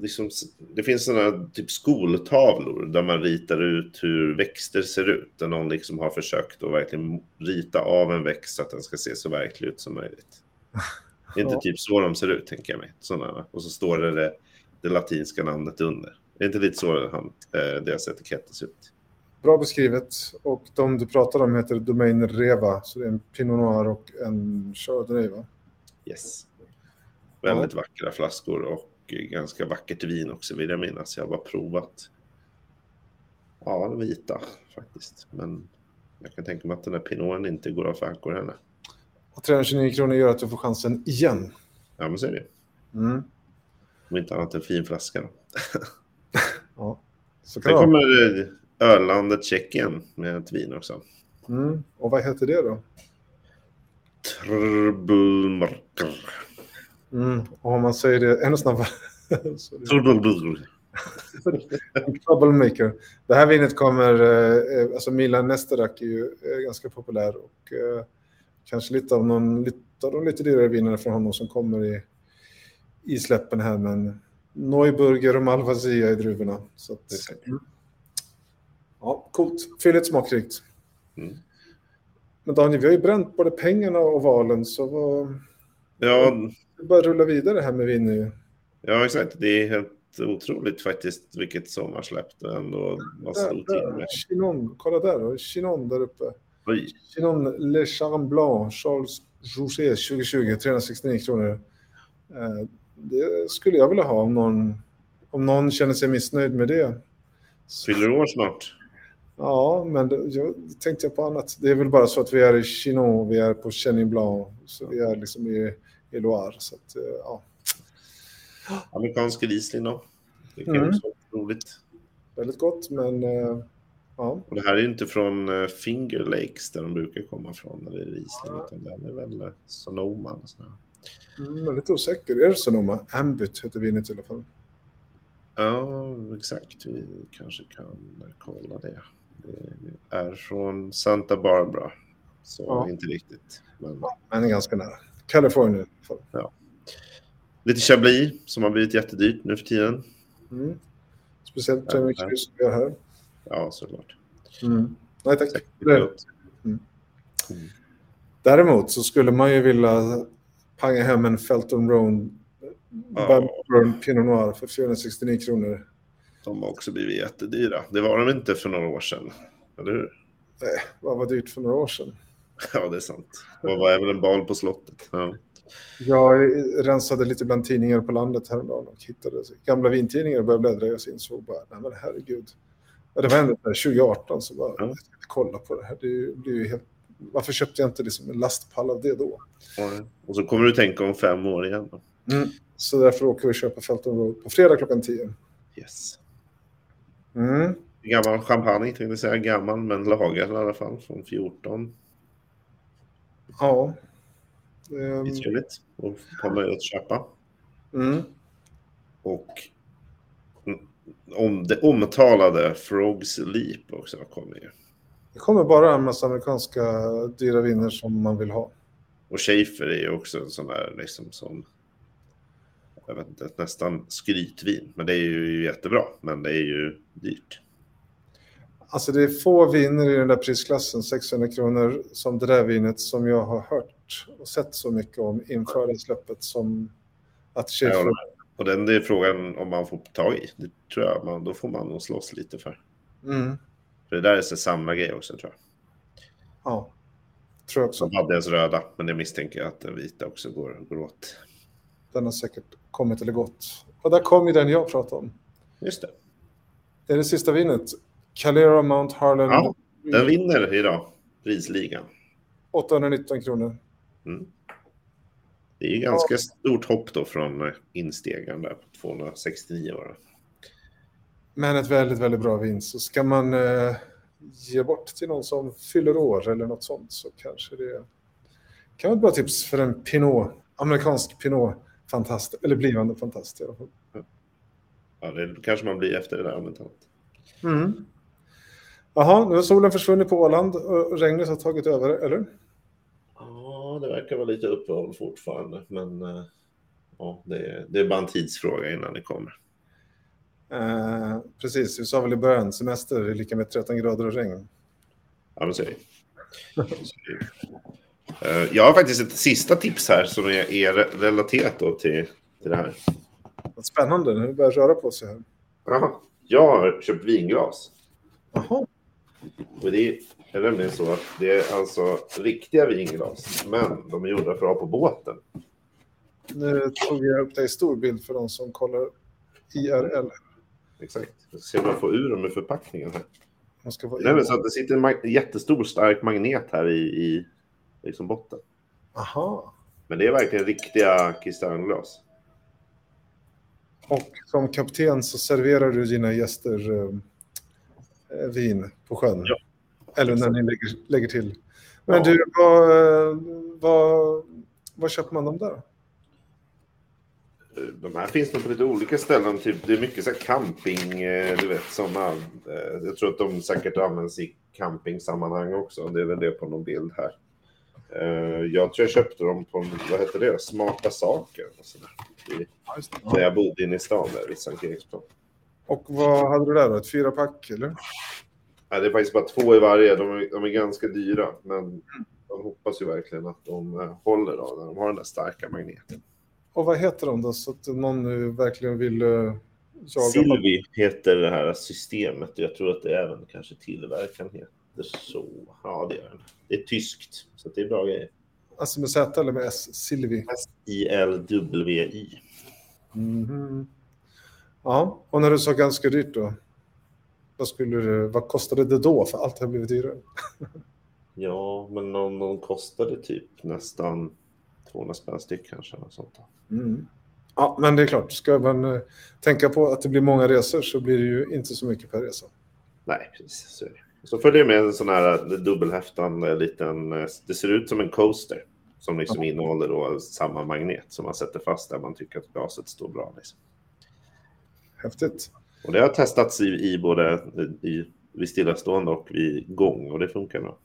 S1: liksom, det finns sådana typ skoltavlor där man ritar ut hur växter ser ut. Där någon liksom har försökt att verkligen rita av en växt så att den ska se så verklig ut som möjligt. Det är inte
S2: Ja.
S1: typ så de ser ut, tänker jag mig. Sådana. Och så står det, det det latinska namnet under. Det är inte lite så han, eh, deras etiketter ser ut.
S2: Bra beskrivet. Och de du pratar om heter Domain Reva. Så det är en Pinot Noir och en Chardonnay va?
S1: Yes. Väldigt vackra flaskor och ganska vackert vin också vill jag minnas. Jag har bara provat. Ja, de vita faktiskt. Men jag kan tänka mig att den här pinoten inte går av för heller.
S2: Och 329 kronor gör att du får chansen igen.
S1: Ja, men så är det.
S2: Mm.
S1: Om inte annat en fin flaska då.
S2: Ja. Så kan
S1: Sen kommer eh, öllandet Tjeckien med ett vin också.
S2: Mm. Och vad heter det då?
S1: Trubbelmarker.
S2: Mm. Och om man säger det ännu snabbare. En Troublemaker. Det här vinet kommer, eh, eh, alltså Milan Nesterak är ju ganska populär och kanske lite av, någon, lite av de lite dyrare vinerna från honom som kommer i, i släppen här. Men Neuburger och Malvasia i druvorna. Så att, mm. Ja, coolt. Fylligt smakrikt.
S1: Mm.
S2: Men Daniel, vi har ju bränt både pengarna och valen så vad,
S1: Ja,
S2: det bara rulla vidare här med vin nu.
S1: ja, exakt. Det är helt otroligt faktiskt vilket sommarsläpp det ändå var till
S2: där,
S1: med.
S2: Chinon, kolla där. Chinon där uppe.
S1: Oj.
S2: Chinon Le Charme Blanc, Charles José 2020, 369 kronor. Eh, Det skulle jag vilja ha om någon, om någon känner sig missnöjd med det.
S1: Fyller år snart.
S2: Ja, men det, jag tänkte på annat. Det är väl bara så att vi är i Chinon, vi är på Chenin Blanc, så vi är liksom i, i Loire. Så att, eh, ja.
S1: Amerikansk Riesling då. Det kan
S2: Mm.
S1: roligt.
S2: Väldigt gott, men eh, ja.
S1: Och det här är inte från eh, Finger Lakes där de brukar komma från när det är Riesling, utan här är väl eh, Sonoma. Och sådär.
S2: Mm, jag är lite osäker. Är det Sonoma? Ambit heter vinet i alla fall.
S1: Ja, exakt. Vi kanske kan kolla det. Det är från Santa Barbara. Så
S2: Ja.
S1: inte riktigt. Men
S2: Men är ganska nära. Kalifornien. fall.
S1: lite Chablis som har blivit jättedyrt nu för tiden.
S2: Mm. Speciellt
S1: Ja, ja.
S2: Som vi har här.
S1: Ja, såklart.
S2: Mm. Nej tack. Det-. Mm.
S1: Mm.
S2: Däremot så skulle man ju vilja panga hem en Felton Roan
S1: Ja.
S2: Pinot Noir för 469 kronor.
S1: De har också blivit jättedyra. Det var de inte för några år sedan. Eller hur?
S2: Eh, vad var dyrt för några år sedan?
S1: Ja, det är sant. Och var även en bal på slottet. Ja.
S2: Jag rensade lite bland tidningar på landet häromdagen och hittade gamla vintidningar och började bläddra och så insåg bara, nej men herregud. Ja, det var ändå där 2018 så bara,
S1: Ja.
S2: jag ska kolla på det här. Det blir ju helt... Varför köpte jag inte liksom en lastpall av det då?
S1: Och så kommer du tänka om fem år igen. Då.
S2: Så därför åker vi och Felton Road på fredag klockan 10.
S1: Yes.
S2: Mm.
S1: Gammal champagne, tänkte jag säga. Gammal, men lagrad i alla fall. Från 14.
S2: Ja. Ehm,
S1: Det är trevligt att ha möjlighet att köpa.
S2: mm.
S1: Och mm, om det omtalade Frogs Leap också kommer ju.
S2: Det kommer bara en massa amerikanska dyra viner som man vill ha.
S1: Och Schaefer är ju också en sån där liksom som jag vet inte, nästan skrytvin. Men det är ju jättebra, men det är ju dyrt.
S2: Alltså det är få viner i den där prisklassen, 600 kronor, som det där vinet som jag har hört och sett så mycket om inför det släppet som att Schaefer...
S1: Och den är frågan om man får tag i. Det tror jag man, då får man nog slåss lite för.
S2: Mm.
S1: För det där är en samlargrej också tror jag.
S2: Ja, tror jag också.
S1: Som hade ens röda, men det misstänker jag att den vita också går, går åt.
S2: Den har säkert kommit eller gått. Och där kom ju den jag pratade om.
S1: Just det.
S2: Det är det sista vinet. Calera Mount Harlan.
S1: Ja, Den vinner idag, prisligan.
S2: 819 kronor.
S1: Mm. Det är ju ganska stort hopp då från instegaren där på 269 var det.
S2: Men ett väldigt, väldigt bra vin. Så ska man eh, ge bort till någon som fyller år eller något sånt så kanske det kan vara ett bra tips för en Pinot, amerikansk Pinot fantast, eller blivande fantast i alla fall.
S1: Ja, det kanske man blir efter det där om inte annat.
S2: Mm. Jaha, nu har solen försvunnit på Åland och regnet har tagit över, eller?
S1: Ja, det verkar vara lite uppehåll fortfarande, men eh, ja, det, är, det är bara en tidsfråga innan det kommer.
S2: Eh, precis, vi sa väl i början, semester är lika med 13 grader och regn.
S1: Ja, men så är det. Eh, Jag har faktiskt ett sista tips här som är, är re- relaterat till, till det här.
S2: Vad spännande, det börjar röra på sig här.
S1: Aha. Jag har köpt vinglas.
S2: Jaha,
S1: Och det är nämligen så att det är alltså riktiga vinglas, men de är gjorda för att ha på båten.
S2: nu tog jag upp det i stor bild för de som kollar IRL.
S1: Exakt. Jag ska se om jag får ur dem ur förpackningen här. Det väl så att det sitter en jättestor stark magnet här i, i liksom botten.
S2: Aha.
S1: Men det är verkligen riktiga Kisternglas.
S2: Och som kapten så serverar du dina gäster eh, vin på sjön.
S1: Ja.
S2: Eller när ni lägger, lägger till. Men
S1: Ja.
S2: du, vad, vad, vad köper man dem där?
S1: De här finns nog på lite olika ställen. Typ, det är mycket så här camping, eh, du vet, sådana. eh, Jag tror att de säkert används i campingsammanhang också. Det är väl det på någon bild här. Eh, Jag tror jag köpte dem på, vad heter det, Smarta Saker. Och så där. I- När jag bodde inne i stan där vid Sankt Eriksplan.
S2: Och vad hade du där då? Ett fyrapack eller?
S1: Nej, det är faktiskt bara två i varje. De är, de är ganska dyra, men de hoppas ju verkligen att de eh, håller då, när de har den där starka magneten.
S2: Och vad heter de då? Så att någon nu verkligen vill uh, jaga.
S1: Silvi heter det här systemet. Jag tror att det även kanske tillverkaren heter så. Ja, det gör den. Det är tyskt, så det är bra grejer.
S2: Alltså med Z eller med S? Silvi.
S1: S-I-L-W-I.
S2: Mhm. Ja, och när du sa ganska dyrt då? Vad, skulle vad kostade det då? För allt har blivit dyrare.
S1: Ja, men de, de kostade typ nästan 200 spänn styck kanske. Något sånt.
S2: Mm. Ja, men det är klart, ska man eh, tänka på att det blir många resor så blir det ju inte så mycket per resa.
S1: Nej, precis. Så, så följer med en sån här dubbelhäftande liten... eh, Det ser ut som en coaster som liksom innehåller då samma magnet som man sätter fast där man tycker att glaset står bra. Liksom.
S2: Häftigt.
S1: Och det har testats i, i både i, vid stillastående och vid gång och det funkar bra.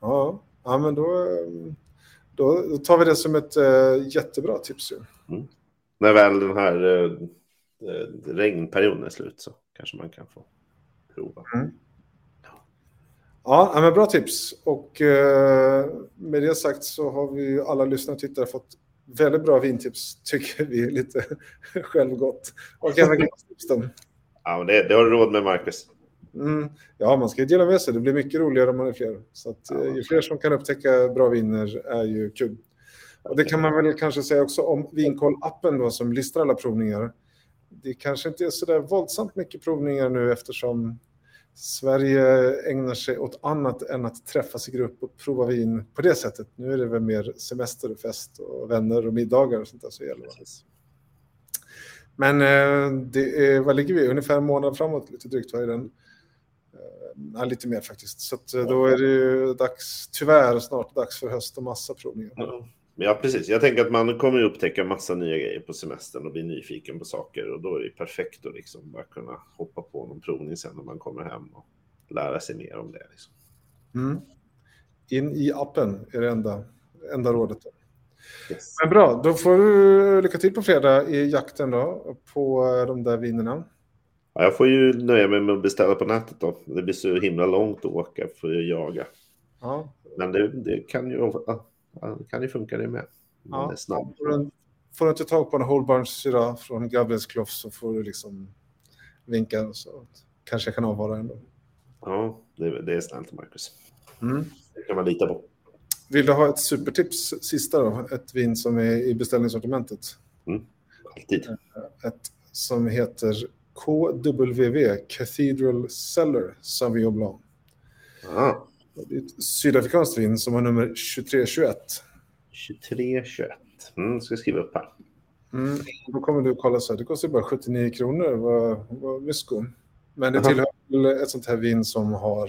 S2: Ja, ja men då, då tar vi det som ett äh, jättebra tips. Ju.
S1: När väl den här eh, regnperioden är slut så kanske man kan få prova.
S2: Ja, ja, men bra tips. Och eh, med det sagt så har vi alla lyssnare och tittare fått väldigt bra vintips, tycker vi lite självgott. Och även glastips då.
S1: Ja, men det, det har du råd med, Marcus.
S2: Mm. Ja, man ska ju dela med sig. Det blir mycket roligare om man är fler. Så att, eh, ju fler som kan upptäcka bra viner är ju kul. Och det kan man väl kanske säga också om Vinkoll-appen då som listar alla provningar. Det kanske inte är så där våldsamt mycket provningar nu eftersom Sverige ägnar sig åt annat än att träffas i grupp och prova vin på det sättet. Nu är det väl mer semester och fest och vänner och middagar och sånt där som gäller. Precis. Men eh, det är, vad ligger vi? Ungefär en månad framåt, lite drygt var den. Eh, ja, lite mer faktiskt. Så att, eh, då är det ju dags, tyvärr snart dags för höst och massa provningar.
S1: Mm. Ja, precis. Jag tänker att man kommer upptäcka massa nya grejer på semestern och bli nyfiken på saker och då är det perfekt att liksom bara kunna hoppa på någon provning sen när man kommer hem och lära sig mer om det. Liksom.
S2: Mm. In i appen är det enda, enda rådet.
S1: Yes.
S2: Men bra, då får du lycka till på fredag i jakten då på de där vinerna.
S1: Ja, jag får ju nöja mig med att beställa på nätet då. Det blir så himla långt att åka för att jaga.
S2: Ja.
S1: Men det, det kan, ju, kan ju funka det med. Man
S2: Ja.
S1: är snabb.
S2: Får, du, inte tag på en Whole Barns syra från Gabriels Kloff så får du liksom vinka så kanske jag kan avvara ändå.
S1: Ja, det, det är snällt Marcus.
S2: Mm.
S1: Det kan man lita på.
S2: Vill du ha ett supertips sista då? Ett vin som är i beställningssortimentet.
S1: Alltid.
S2: Ett som heter KWV, Cathedral Cellar Sauvignon Blanc.
S1: Ja,
S2: Det är ett sydafrikanskt vin som har nummer 2321.
S1: 2321. Mm, ska jag skriva upp här.
S2: Mm. Då kommer du kolla så här, det kostar bara 79 kronor, vad, vad mysko. Men det
S1: Jaha.
S2: tillhör ett sånt här vin som har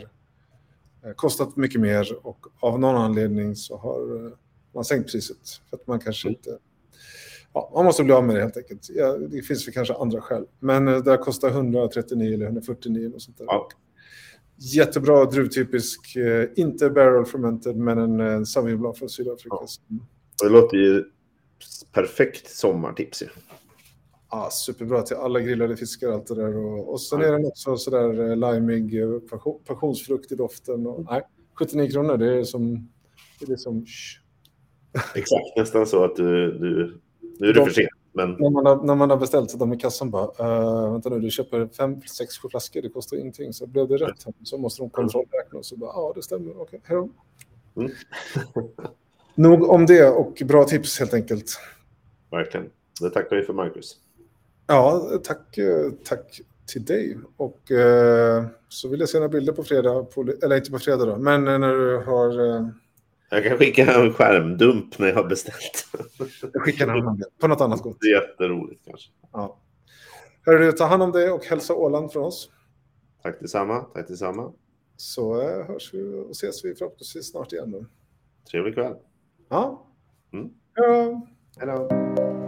S2: eh, kostat mycket mer och av någon anledning så har eh, man sänkt priset. För att man kanske
S1: Mm.
S2: inte... Ja, man måste bli av med det helt enkelt. Ja, det finns väl kanske andra skäl. Men eh, det där kostar 139 eller 149 och sånt där.
S1: Ja.
S2: Jättebra druvtypisk, eh, inte barrel fermented men en, en Sauvignon Blanc från Sydafrika.
S1: Ja. Det låter ju perfekt sommartips.
S2: Ja, superbra till alla grillade fiskar allt det där. Och, och sen är den också sådär eh, limig, eh, passion, passionsfrukt i doften. Och, nej, 79 kronor, det är som... Det är som.
S1: Exakt. Nästan så att du, du nu är
S2: De-
S1: för sent. Men
S2: när, man har, när man har beställt så de i kassan bara, uh, vänta nu, du köper fem, sex, sju flaskor, det kostar ingenting. Så blev det rätt. Så måste de kontrollräkna och så bara, ja det stämmer, okej, hej då.
S1: Mm.
S2: Nog om det och bra tips helt enkelt.
S1: verkligen. Det tackar vi för Marcus.
S2: Ja, tack, tack till dig. Och eh, så vill jag se några bilder på fredag, på, eller inte på fredag då, men när du har eh,
S1: Jag kan skicka en skärmdump när jag har beställt.
S2: skickat en annan på något annat gott.
S1: Det är jätteroligt kanske.
S2: Ja. Hörru, ta hand om dig och hälsa Åland från oss.
S1: Tack detsamma. Tack detsamma.
S2: Så eh, hörs vi och ses vi förhoppningsvis snart igen. Då.
S1: Trevlig kväll.
S2: Ja.
S1: Mm. Hej då.